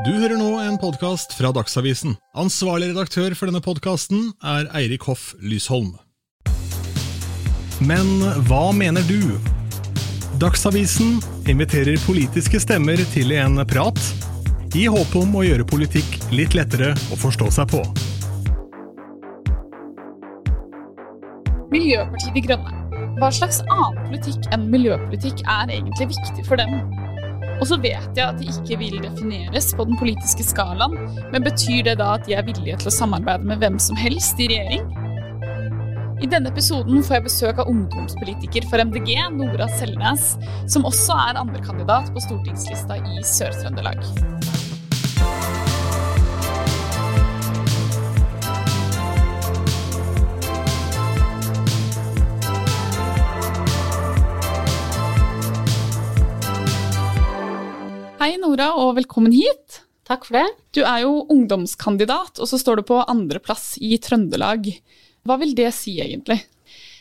Du hører nå en podkast fra Dagsavisen. Ansvarlig redaktør for denne podkasten er Eirik Hoff Lysholm. Men hva mener du? Dagsavisen inviterer politiske stemmer til en prat, i håp om å gjøre politikk litt lettere å forstå seg på. Miljøpartiet De Grønne. Hva slags annen politikk enn miljøpolitikk er egentlig viktig for dem? Og så vet jeg at de ikke vil defineres på den politiske skalaen, men betyr det da at de er villige til å samarbeide med hvem som helst i regjering? I denne episoden får jeg besøk av ungdomspolitiker for MDG, Nora Selnes, som også er andrekandidat på stortingslista i Sør-Trøndelag. Hei, Nora, og velkommen hit. Takk for det. Du er jo ungdomskandidat, og så står du på andreplass i Trøndelag. Hva vil det si, egentlig?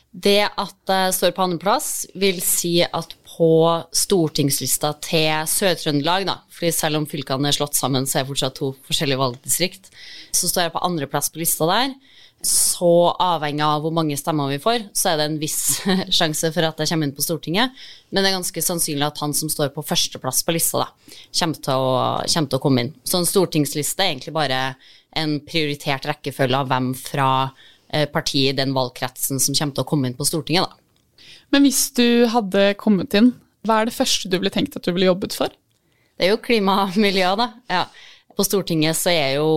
Det at jeg står på andreplass, vil si at på stortingslista til Sør-Trøndelag, da, fordi selv om fylkene er slått sammen, så er det fortsatt to forskjellige valgdistrikt, så står jeg på andreplass på lista der så avhengig av hvor mange stemmer vi får, så er det en viss sjanse for at jeg kommer inn på Stortinget. Men det er ganske sannsynlig at han som står på førsteplass på lista, da, kommer til å, kommer til å komme inn. Så en stortingsliste er egentlig bare en prioritert rekkefølge av hvem fra eh, partiet i den valgkretsen som kommer til å komme inn på Stortinget, da. Men hvis du hadde kommet inn, hva er det første du ville tenkt at du ville jobbet for? Det er jo klima og miljø, da. Ja. På Stortinget så er jo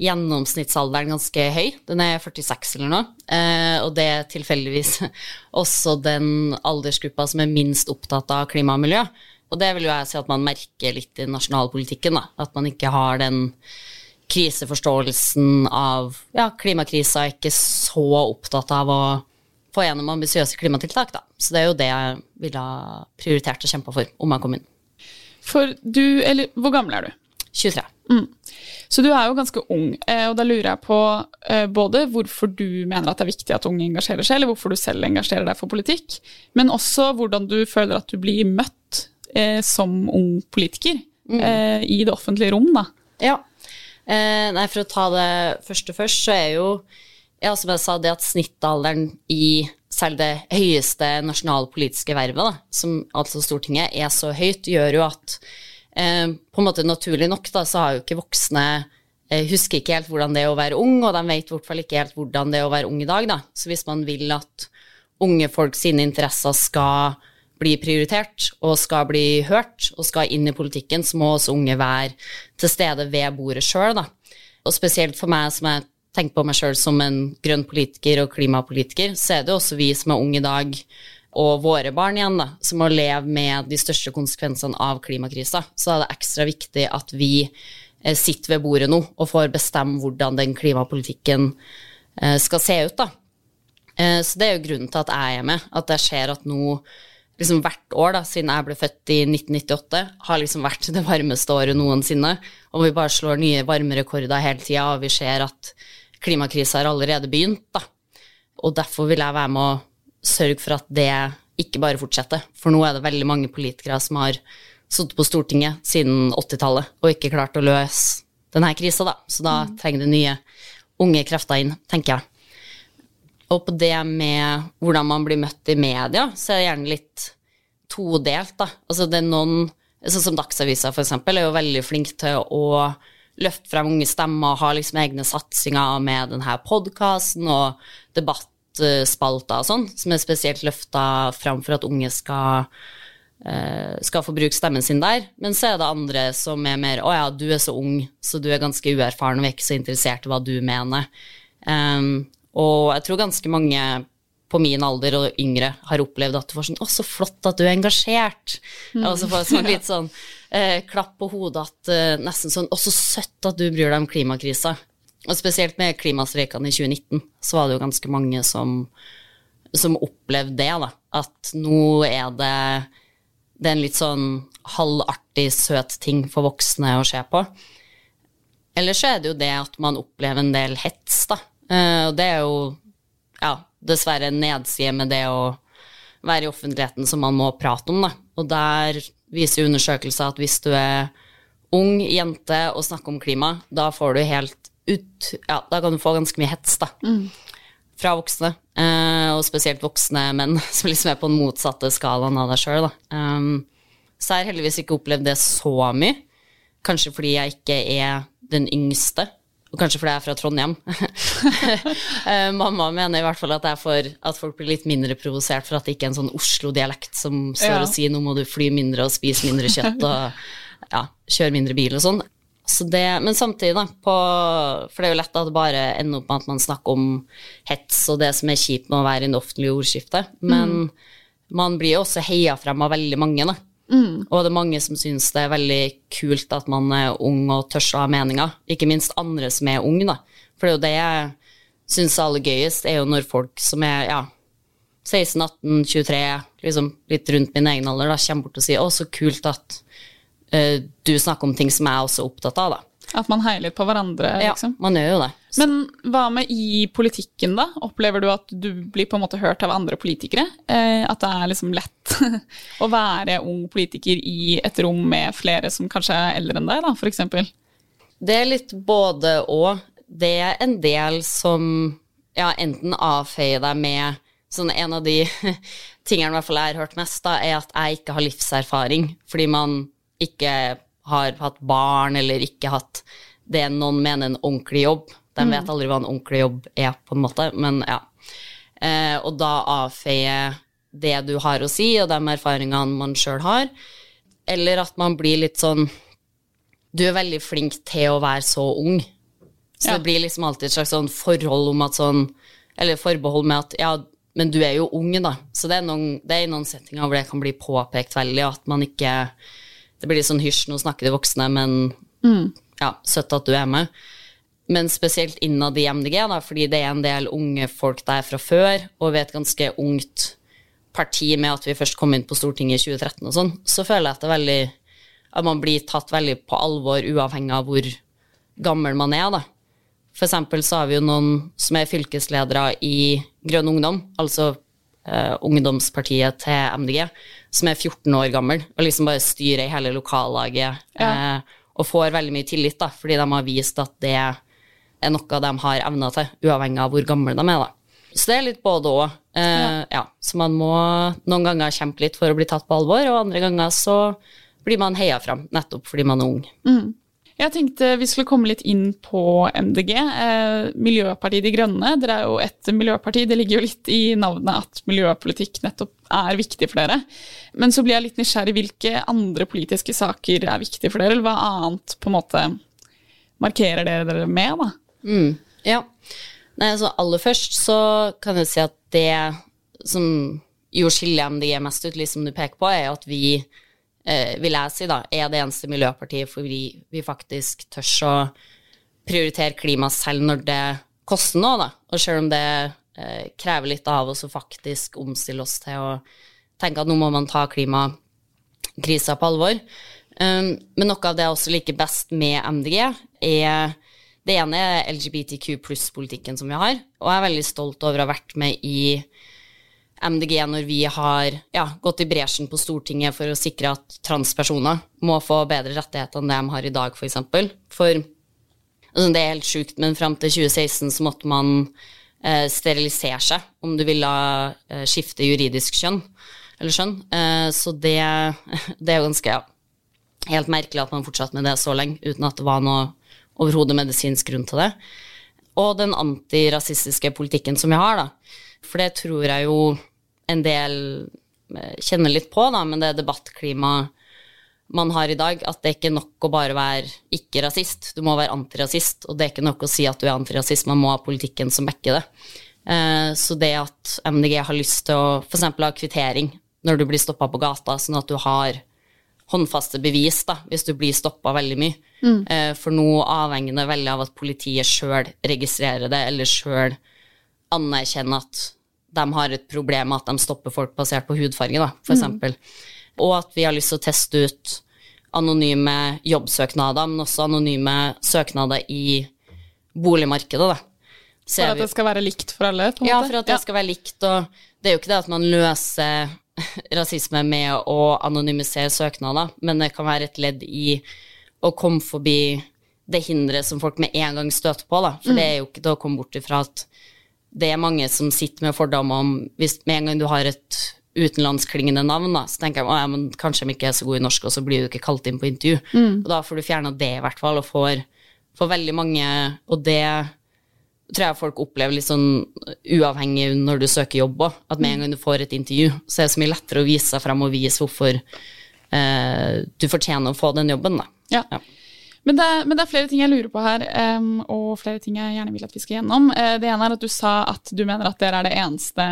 gjennomsnittsalderen ganske høy. Den er 46 eller noe. Eh, og det er tilfeldigvis også den aldersgruppa som er minst opptatt av klima og miljø. Og det vil jo jeg si at man merker litt i nasjonalpolitikken, da. At man ikke har den kriseforståelsen av ja, klimakrisa, er ikke så opptatt av å få gjennom ambisiøse klimatiltak, da. Så det er jo det jeg ville ha prioritert og kjempa for om jeg kom inn. For du, eller hvor gammel er du? 23. Mm. Så du er jo ganske ung, eh, og da lurer jeg på eh, både hvorfor du mener at det er viktig at unge engasjerer seg, eller hvorfor du selv engasjerer deg for politikk, men også hvordan du føler at du blir møtt eh, som ung politiker mm. eh, i det offentlige rom, da. Ja. Eh, nei, for å ta det første først, så er jo ja, som jeg sa, det at snittalderen i selv det høyeste nasjonalpolitiske vervet, da, som altså Stortinget, er så høyt, gjør jo at på en måte naturlig nok da, så har jo ikke voksne eh, husker ikke helt hvordan det er å være ung, og de vet i hvert fall ikke helt hvordan det er å være ung i dag. Da. Så hvis man vil at unge folk sine interesser skal bli prioritert og skal bli hørt og skal inn i politikken, så må også unge være til stede ved bordet sjøl. Og spesielt for meg som jeg tenker på meg sjøl som en grønn politiker og klimapolitiker, så er det også vi som er unge i dag, og våre barn igjen, da, som må leve med de største konsekvensene av klimakrisa, så er det ekstra viktig at vi eh, sitter ved bordet nå og får bestemme hvordan den klimapolitikken eh, skal se ut. da. Eh, så det er jo grunnen til at jeg er med, at jeg ser at nå liksom hvert år da, siden jeg ble født i 1998, har liksom vært det varmeste året noensinne. Og vi bare slår nye varmerekorder hele tida, og vi ser at klimakrisa har allerede begynt. da. Og derfor vil jeg være med å sørge for at det ikke bare fortsetter. For nå er det veldig mange politikere som har sittet på Stortinget siden 80-tallet og ikke klart å løse denne krisa, da. Så da mm. trenger det nye unge krefter inn, tenker jeg. Og på det med hvordan man blir møtt i media, så er det gjerne litt todelt, da. Altså det er noen, sånn som Dagsavisa for eksempel, er jo veldig flink til å løfte frem unge stemmer og ha liksom egne satsinger med denne podkasten og debatt spalter og sånn, som er spesielt løfta fram for at unge skal, uh, skal få bruke stemmen sin der. Men så er det andre som er mer 'Å ja, du er så ung, så du er ganske uerfaren og vi er ikke så interessert i hva du mener'. Um, og jeg tror ganske mange på min alder og yngre har opplevd at du får sånn 'Å, så flott at du er engasjert'. Mm. Og så får jeg sånn litt sånn eh, klapp på hodet at eh, nesten sånn 'Å, så søtt at du bryr deg om klimakrisa'. Og spesielt med klimastreikene i 2019, så var det jo ganske mange som, som opplevde det, da. At nå er det det er en litt sånn halvartig, søt ting for voksne å se på. Eller så er det jo det at man opplever en del hets, da. Uh, og det er jo ja, dessverre en nedside med det å være i offentligheten som man må prate om, da. Og der viser undersøkelser at hvis du er ung jente og snakker om klima, da får du helt ut Ja, da kan du få ganske mye hets, da. Fra voksne, Uh, og spesielt voksne menn, som liksom er på den motsatte skalaen av deg sjøl, da. Um, så jeg har heldigvis ikke opplevd det så mye. Kanskje fordi jeg ikke er den yngste, og kanskje fordi jeg er fra Trondheim. uh, Mamma mener i hvert fall at, jeg får, at folk blir litt mindre provosert for at det ikke er en sånn Oslo-dialekt som står Ja. og sier nå må du fly mindre og spise mindre kjøtt og ja, kjøre mindre bil og sånn. Så det, men samtidig, da, på, for det er jo lett at det bare ender opp med at man snakker om hets og det som er kjipt med å være i det offentlige ordskiftet, men man blir jo også heia frem av veldig mange, da. Og det er mange som syns det er veldig kult at man er ung og tør å ha meninger. Ikke minst andre som er unge, da. For det er jo det jeg syns er aller gøyest, er jo når folk som er ja, 16, 18, 23, liksom litt rundt min egen alder, da, kommer bort og sier 'Å, så kult at du snakker om ting som jeg er også opptatt av', da. At man heier litt på hverandre, liksom? Ja, man gjør jo det. Så, Men hva med i politikken, da? Opplever du at du blir på en måte hørt av andre politikere? Eh, at det er liksom lett å være ung politiker i et rom med flere som kanskje er eldre enn deg, da, eksempel? Det er litt både og. Det er en del som ja, enten avfeier deg med sånn En av de tingene i hvert fall jeg har hørt mest, da, er at jeg ikke har livserfaring fordi man ikke har hatt barn eller ikke hatt det noen mener en ordentlig jobb. De vet aldri hva en ordentlig jobb er, på en måte, men ja. Eh, og da avfeier det du har å si, og de erfaringene man sjøl har. Eller at man blir litt sånn du er veldig flink til å være så ung. Så Ja. det blir liksom alltid et slags sånn forhold om at sånn Eller forbehold med at ja, men du er jo ung, da. Så det er, noen, det er i noen settinger hvor det kan bli påpekt veldig, at man ikke Det blir litt sånn hysj, nå snakker de voksne, men ja, søtt at du er med. Men spesielt innad i MDG, da, fordi det er en del unge folk der fra før, og vi er et ganske ungt parti med at vi først kom inn på Stortinget i 2013 og sånn, så føler jeg at det veldig at man blir tatt veldig på alvor uavhengig av hvor gammel man er, da. For eksempel så har vi jo noen som er fylkesledere i Grønn Ungdom, altså eh, ungdomspartiet til MDG, som er 14 år gammel, og liksom bare styrer i hele lokallaget, eh, og får veldig mye tillit, da, fordi de har vist at det er noe de har evner til, uavhengig av hvor gamle de er, da. Så det er litt både og. Uh, ja. Så man må noen ganger kjempe litt for å bli tatt på alvor, og andre ganger så blir man heia fram, nettopp fordi man er ung. Jeg tenkte vi skulle komme litt inn på MDG. Eh, Miljøpartiet De Grønne, dere er jo et miljøparti. Det ligger jo litt i navnet at miljøpolitikk nettopp er viktig for dere. Men så blir jeg litt nysgjerrig. Hvilke andre politiske saker er viktige for dere, eller hva annet på en måte markerer dere dere med, da? Ja. Nei, altså aller først så kan jeg si at det som jo skiller MDG mest ut, liksom du peker på, er at vi, vil jeg si da, er det eneste miljøpartiet for vi, vi faktisk tør å prioritere klima selv når det koster noe, da. Og selv om det eh, krever litt av oss å faktisk omstille oss til å tenke at nå må man ta klimakrisa på alvor. Um, men noe av det jeg også liker best med MDG, er det ene er LGBTQ pluss-politikken som vi har, og jeg er veldig stolt over å ha vært med i MDG når vi har ja, gått i bresjen på Stortinget for å sikre at transpersoner må få bedre rettigheter enn det de har i dag, f.eks. For, eksempel. for altså, det er helt sjukt, men fram til 2016 så måtte man eh, sterilisere seg om du ville eh, skifte juridisk kjønn eller skjønn. Eh, så det, det er ganske ja, helt merkelig at man fortsatte med det så lenge uten at det var noe overhodet medisinsk grunn til det. Og den antirasistiske politikken som vi har, da. For det tror jeg jo en del eh, kjenner litt på, da, men det debattklimaet man har i dag, at det er ikke nok å bare være ikke-rasist, du må være antirasist, og det er ikke nok å si at du er antirasist, man må ha politikken som backer det. Eh, Så det at MDG har lyst til å f.eks. ha kvittering når du blir stoppa på gata, sånn at du har håndfaste bevis da, hvis du blir stoppa veldig mye. Mm. For nå avhenger det veldig av at politiet sjøl registrerer det, eller sjøl anerkjenner at de har et problem med at de stopper folk basert på hudfarge, da, for eksempel. Og at vi har lyst til å teste ut anonyme jobbsøknader, men også anonyme søknader i boligmarkedet, da. Ser For at det skal være likt for alle? på ja, måte? for at det skal være likt. Og det er jo ikke det at man løser rasisme med å anonymisere søknader, men det kan være et ledd i å komme forbi det hinderet som folk med en gang støter på, da. For det er jo ikke til å komme bort ifra at det er mange som sitter med fordommer om Hvis med en gang du har et utenlandsklingende navn, da, så tenker jeg at ja, kanskje de ikke er så gode i norsk, og så blir du ikke kalt inn på intervju. Og da får du fjerna det, i hvert fall, og får, får veldig mange Og det tror jeg folk opplever litt sånn uavhengig når du søker jobb òg. At med en gang du får et intervju, så er det så mye lettere å vise seg frem og vise hvorfor eh, du fortjener å få den jobben, da. Ja. Ja. Men det, men det er flere ting jeg lurer på her, um, og flere ting jeg gjerne vil at vi skal gjennom. Uh, det ene er at du sa at du mener at dere er det eneste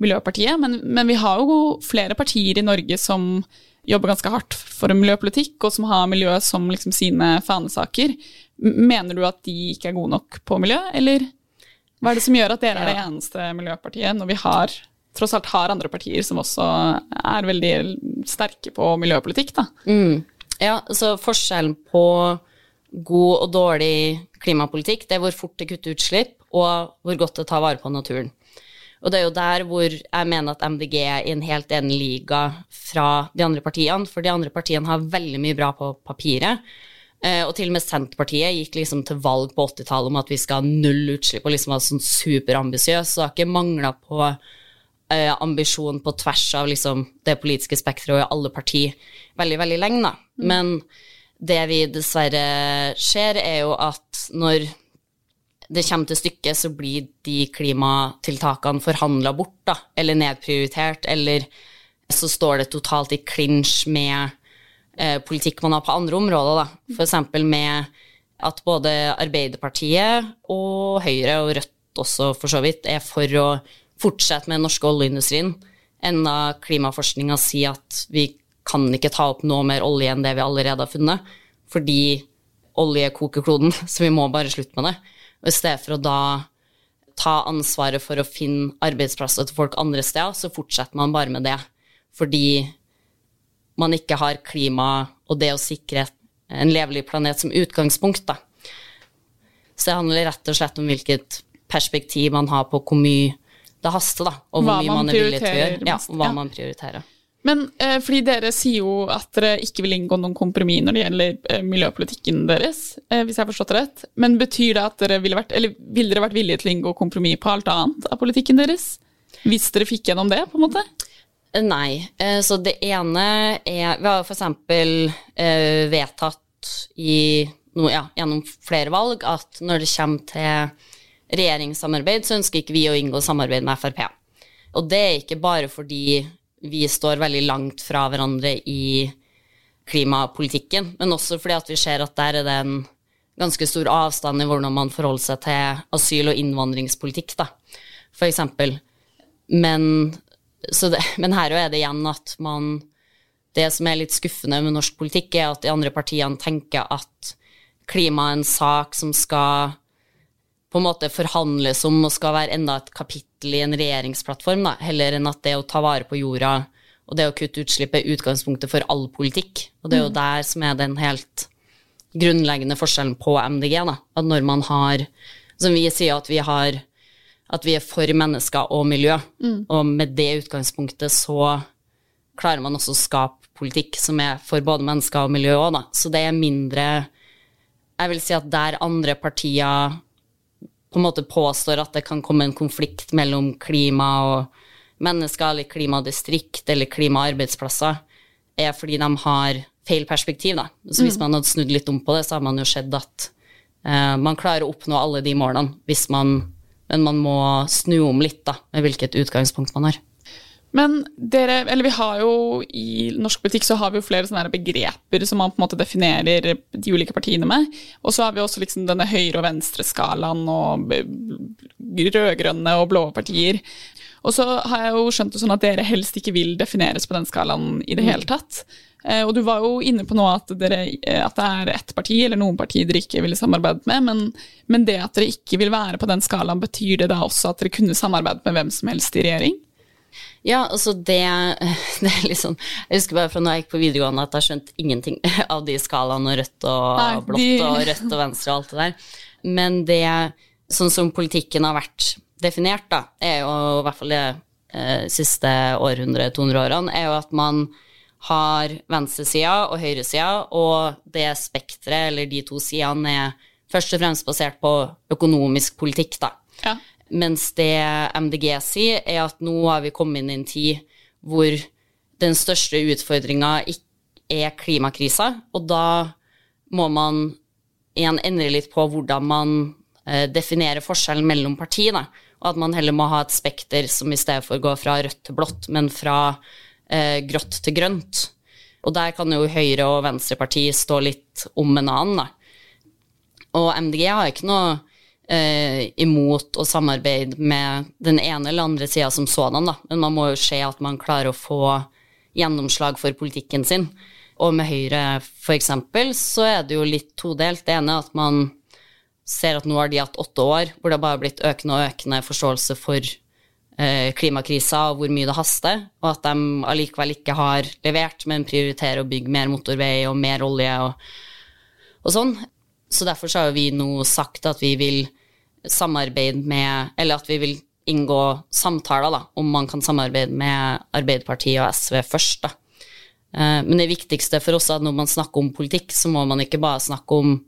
miljøpartiet, men, men vi har jo flere partier i Norge som jobber ganske hardt for miljøpolitikk, og som har miljø som liksom sine fanesaker. Mener du at de ikke er gode nok på miljø, eller hva er det som gjør at dere er det eneste miljøpartiet, når vi har tross alt har andre partier som også er veldig sterke på miljøpolitikk, da? Ja, så forskjellen på god og dårlig klimapolitikk, det er hvor fort det kutter utslipp, og hvor godt det tar vare på naturen. Og det er jo der hvor jeg mener at MDG er i en helt enig liga fra de andre partiene, for de andre partiene har veldig mye bra på papiret. Eh, Og til og med Senterpartiet gikk liksom til valg på 80-tallet om at vi skal ha null utslipp, og liksom var sånn superambisiøs, så det har ikke mangla på eh, ambisjon på tvers av liksom det politiske spekteret og i alle partier veldig, veldig lenge, da. Men det vi dessverre ser, er jo at når det kommer til stykket, så blir de klimatiltakene forhandla bort, da, eller nedprioritert, eller så står det totalt i clinch med eh, politikk man har på andre områder, da. Eksempel med at både Arbeiderpartiet og Høyre, og Rødt også for så vidt, er for å fortsette med den norske oljeindustrien, enda klimaforskninga sier at vi kan ikke ta opp noe mer olje enn det vi allerede har funnet, fordi olje koker kloden, så vi må bare slutte med det. Og i stedet for å da ta ansvaret for å finne arbeidsplasser til folk andre steder, så fortsetter man bare med det. Fordi man ikke har klima og det å sikre en levelig planet som utgangspunkt, da. Så det handler rett og slett om hvilket perspektiv man har på hvor mye det haster, da, og hvor Hva mye man man er villig til å gjøre. Ja, hva ja. man prioriterer. Men eh, fordi dere sier jo at dere ikke vil inngå noen kompromiss når det gjelder eh, miljøpolitikken deres, eh, hvis jeg har forstått det rett. Men betyr det at dere ville vært, eller ville dere vært villige til å inngå kompromiss på alt annet av politikken deres? Hvis dere fikk gjennom det, på en måte? Nei. eh, Så det ene er Vi har eksempel eh, vedtatt i, no, ja, gjennom flere valg at når det kommer til regjeringssamarbeid, så ønsker ikke vi å inngå samarbeid med Frp. Og det er ikke bare fordi vi står veldig langt fra hverandre i klimapolitikken, men også fordi at vi ser at der er det en ganske stor avstand i hvordan man forholder seg til asyl- og innvandringspolitikk, da, for eksempel. Men, men her er det igjen at man Det som er litt skuffende med norsk politikk, er at de andre partiene tenker at klima er en sak som skal på en måte forhandles om og skal være enda et kapittel i en regjeringsplattform, da, heller enn at det å ta vare på jorda og det å kutte utslipp er utgangspunktet for all politikk. Og det er jo der som er den helt grunnleggende forskjellen på MDG. Da. At når man har Som vi sier at vi har At vi er for mennesker og miljø, og med det utgangspunktet så klarer man også å skape politikk som er for både mennesker og miljø òg, da. Så det er mindre Jeg vil si at der andre partier på en måte påstår at det kan komme en konflikt mellom klima og mennesker, eller klimadistrikt eller klimaarbeidsplasser, er fordi de har feil perspektiv. Da. Så hvis man hadde snudd litt om på det, så har man jo sett at eh, man klarer å oppnå alle de målene, hvis man, men man må snu om litt da, med hvilket utgangspunkt man har. Men dere, eller vi har jo i norsk politikk så har vi jo flere sånne begreper som man på en måte definerer de ulike partiene med. Og så har vi også liksom denne høyre- og venstreskalaen og rød-grønne og blå partier. Og så har jeg jo skjønt det sånn at dere helst ikke vil defineres på den skalaen i det hele tatt. Eh, Og du var jo inne på nå at, dere, eh, at det er ett parti, eller noen partier dere ikke ville samarbeidet med, men, men det at dere ikke vil være på den skalaen, betyr det da også at dere kunne samarbeidet med hvem som helst i regjering? Ja, altså det, det er litt sånn Jeg husker bare fra når jeg gikk på videregående at jeg skjønte ingenting av de skalaene og rødt og Nei, blått de- og rødt og venstre og alt det der. Men det, sånn som politikken har vært definert, da, er jo i hvert fall det eh, siste århundre, 200 årene, er jo at man har venstresida og høyresida, og det spekteret, eller de to sidene, er først og fremst basert på økonomisk politikk, da. Ja. Mens det MDG sier, er at nå har vi kommet inn i en tid hvor den største utfordringa er klimakrisa, og da må man igjen endre litt på hvordan man eh, definerer forskjellen mellom partiene, og at man heller må ha et spekter som i stedet for går fra rødt til blått, men fra eh, grått til grønt. Og der kan jo Høyre- og Venstreparti stå litt om en annen, da. Og MDG har ikke noe eh, imot å samarbeide med den ene eller andre sida som sådan, da. Men man må jo se at man klarer å få gjennomslag for politikken sin. Og med Høyre, for eksempel, så er det jo litt todelt. Det ene er at man ser at nå har de hatt åtte år hvor det bare har blitt økende og økende forståelse for eh, klimakrisa og hvor mye det haster, og at de allikevel ikke har levert, men prioriterer å bygge mer motorvei og mer olje og, og sånn. Så derfor så har vi nå sagt at vi vil samarbeide med Eller at vi vil inngå samtaler da, om man kan samarbeide med Arbeiderpartiet og SV først. da. Eh, Men det viktigste for oss er at når man snakker om politikk, så må man ikke bare snakke om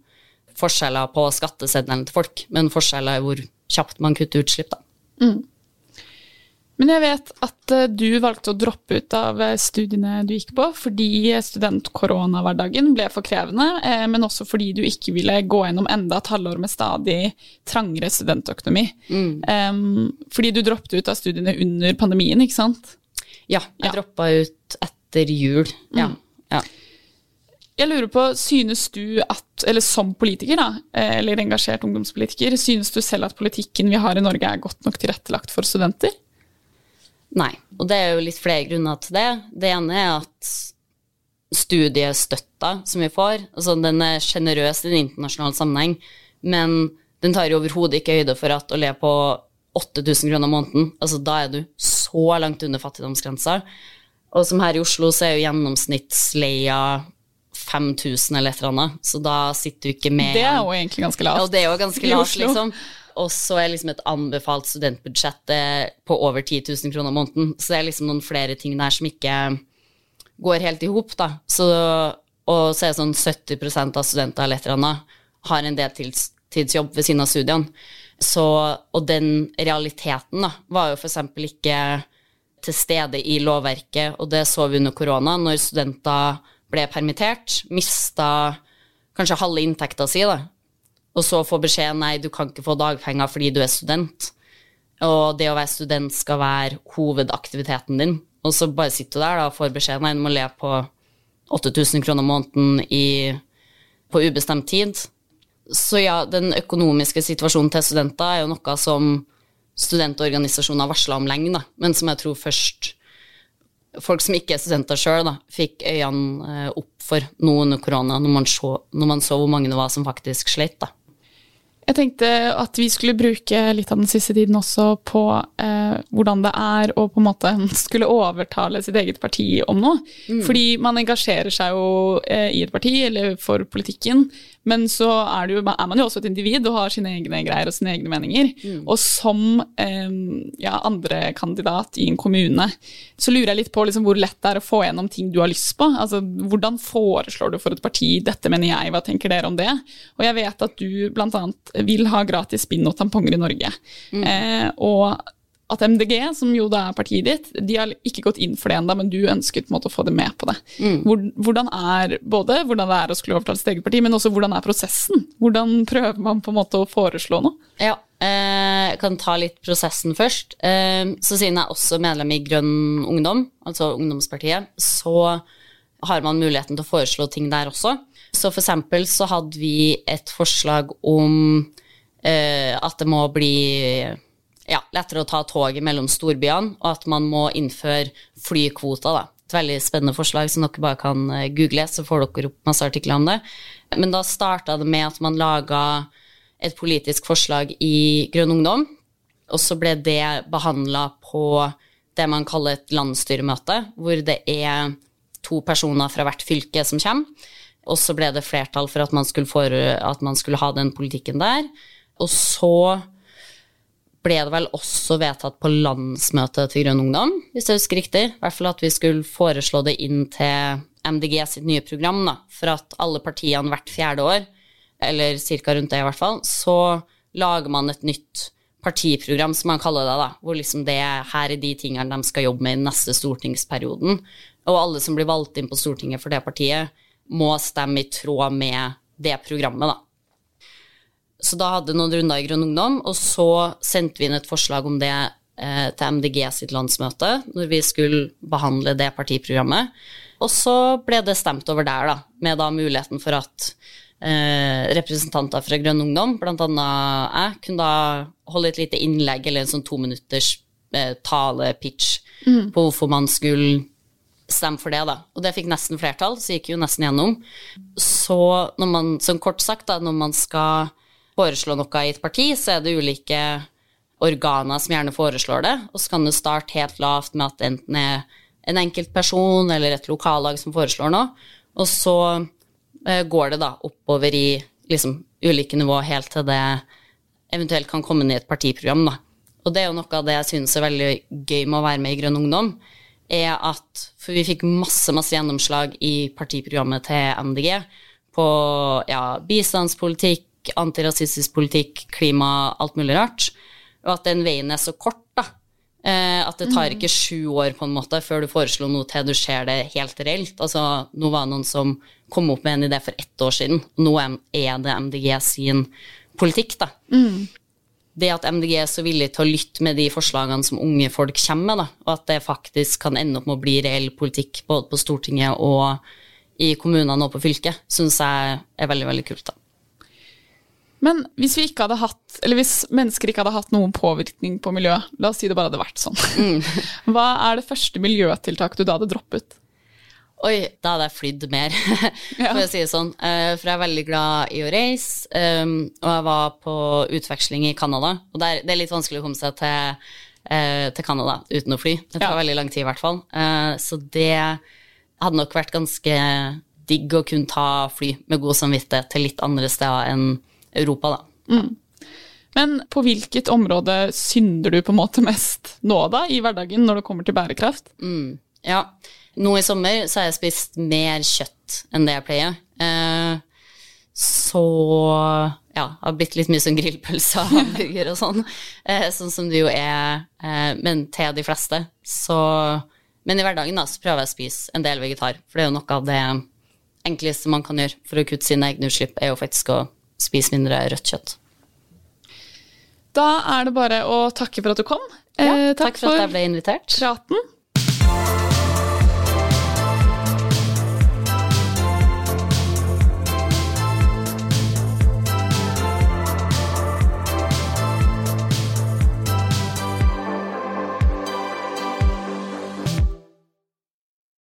forskjeller på skatteseddelen til folk, men forskjeller i hvor kjapt man kutter utslipp. da. Men jeg vet at eh, du valgte å droppe ut av eh, studiene du gikk på fordi studentkoronahverdagen ble for krevende, eh, men også fordi du ikke ville gå gjennom enda et halvår med stadig trangere studentøkonomi. Um, fordi du droppet ut av studiene under pandemien, ikke sant? Ja, jeg Ja. droppa ut etter jul. Ja. ja. Jeg lurer på, synes du at, eller som politiker da, eh, eller engasjert ungdomspolitiker, synes du selv at politikken vi har i Norge er godt nok tilrettelagt for studenter? Nei. Og det er jo litt flere grunner til det. Det ene er at studiestøtta som vi får, altså den er sjenerøs i en internasjonal sammenheng, men den tar jo overhodet ikke høyde for at å leve på 8000 kroner måneden, altså da er du så langt under fattigdomsgrensa. Og som her i Oslo så er jo gjennomsnittsleia 5000 eller et eller annet, så da sitter du ikke med Det er jo egentlig ganske ja, lavt. og det er jo ganske lavt, liksom. Og så er liksom et anbefalt studentbudsjett eh, på over 10 000 kroner måneden. Så det er liksom noen flere ting der som ikke går helt i hop, da. Så, og så er det sånn 70% av studenter eller et eller annet har en deltidsjobb ved siden av studiene. Så, og den realiteten da, var jo eksempel ikke til stede i lovverket, og det så vi under korona, når studenter ble permittert, mista kanskje halve inntekta si, da, og så få beskjed nei, du kan ikke få dagpenger fordi du er student. Og det å være student skal være hovedaktiviteten din. Og så bare sitter du der da, og får beskjed nei, du må leve på 8000 kroner måneden i, på ubestemt tid. Så ja, den økonomiske situasjonen til studenter er jo noe som studentorganisasjoner varsla om lenge, da, men som jeg tror først folk som ikke er studenter sjøl, fikk øynene eh, opp for nå under korona, når man, så, når man så hvor mange det var som faktisk slet. da. Jeg tenkte at vi skulle bruke litt av den siste tiden også på eh, hvordan det er å på en måte skulle overtale sitt eget parti om noe. Fordi man engasjerer seg jo eh, i et parti eller for politikken, men så er, det jo, er man jo også et individ og har sine egne greier og sine egne meninger. Og som eh, ja, andre kandidat i en kommune, så lurer jeg litt på liksom, hvor lett det er å få gjennom ting du har lyst på. Altså, hvordan foreslår du for et parti 'dette mener jeg', hva tenker dere om det? Og jeg vet at du blant annet vil ha gratis bind og tamponger i Norge. Eh, og at MDG, som jo da er partiet ditt, de har ikke gått inn for det ennå, men du ønsket på en måte å få det med på det. Hvor, hvordan er både hvordan det er å skulle overtale sitt eget parti, men også hvordan er prosessen? Hvordan prøver man på en måte å foreslå noe? Ja, eh, jeg kan ta litt prosessen først. Eh, så siden jeg er også medlem i Grønn Ungdom, altså ungdomspartiet, så har man muligheten til å foreslå ting der også. Så for eksempel så hadde vi et forslag om eh, at det må bli ja, lettere å ta toget mellom storbyene, og at man må innføre flykvoter. Da. Et veldig spennende forslag som dere bare kan eh, google, så får dere opp masse artikler om det. Men da starta det med at man laga et politisk forslag i Grønn Ungdom, og så ble det behandla på det man kaller et landsstyremøte, hvor det er to personer fra hvert fylke som kommer. Og så ble det flertall for at man skulle, for, at man skulle ha den politikken der. Og så ble det vel også vedtatt på landsmøtet til Grønn Ungdom, hvis jeg husker riktig. I hvert fall at vi skulle foreslå det inn til MDG sitt nye program, da, for at alle partiene hvert fjerde år, eller ca. rundt det i hvert fall, så lager man et nytt partiprogram, som man kaller det, da, hvor liksom det her er de tingene de skal jobbe med i neste stortingsperioden. Og alle som blir valgt inn på Stortinget for det partiet, må stemme i tråd med det programmet, da. Så da hadde noen runder i Grønn Ungdom, og så sendte vi inn et forslag om det eh, til MDG sitt landsmøte, når vi skulle behandle det partiprogrammet. Og så ble det stemt over der, da, med da muligheten for at eh, representanter fra Grønn Ungdom, annet jeg, kunne da holde et lite innlegg eller en sånn tominutters eh, tale-pitch mm. på hvorfor man skulle stemme for det, da. Og det fikk nesten flertall, så gikk jo nesten gjennom. Så når man, som kort sagt, da, når man skal foreslå noe i et parti, så er det ulike organer som gjerne foreslår det. Og så kan det starte helt lavt med at det enten er en enkeltperson eller et lokallag som foreslår noe. Og så eh, går det da oppover i liksom, ulike nivå helt til det eventuelt kan komme inn i et partiprogram. da. Og det er jo noe av det jeg synes er veldig gøy med å være med i Grønn Ungdom, er at For vi fikk masse, masse gjennomslag i partiprogrammet til MDG på ja, bistandspolitikk, antirasistisk politikk, klima, alt mulig rart. Og at den veien er så kort, da. Eh, at det tar mm. ikke sju år på en måte før du foreslår noe til du ser det helt reelt. Altså, nå var det noen som kom opp med en idé for ett år siden, nå er det MDG sin politikk, da. Mm. Det at MDG er så villig til å lytte med de forslagene som unge folk kommer med, da, og at det faktisk kan ende opp med å bli reell politikk både på Stortinget og i kommunene og på fylket, syns jeg er veldig, veldig kult, da. Men hvis, vi ikke hadde hatt, eller hvis mennesker ikke hadde hatt noen påvirkning på miljøet, la oss si det bare hadde vært sånn, mm. hva er det første miljøtiltaket du da hadde droppet? Oi, da hadde jeg flydd mer, for å si det sånn. Eh, for jeg er veldig glad i å reise, um, og jeg var på utveksling i Canada. Og det er, litt vanskelig å komme seg til, uh, til Canada uten å fly. Det tar ja. veldig lang tid, i hvert fall. Uh, så det hadde nok vært ganske digg å kunne ta fly med god samvittighet til litt andre steder enn Europa, da. Mm. Men på hvilket område synder du på en måte mest nå, da, i hverdagen, når det kommer til bærekraft? Mm. Ja, nå i sommer så har jeg spist mer kjøtt enn det jeg pleier. Eh, så ja, har blitt litt mye sånn grillpølse og hamburger og sånn, eh, sånn som det jo er, eh, men til de fleste. Så Men i hverdagen da, så prøver jeg å spise en del vegetar, for det er jo noe av det enkleste man kan gjøre for å kutte sine egne utslipp, er jo faktisk å spise mindre rødt kjøtt. Da er det bare å takke for at du kom. Ja, eh, takk, takk, for at jeg ble invitert. Praten.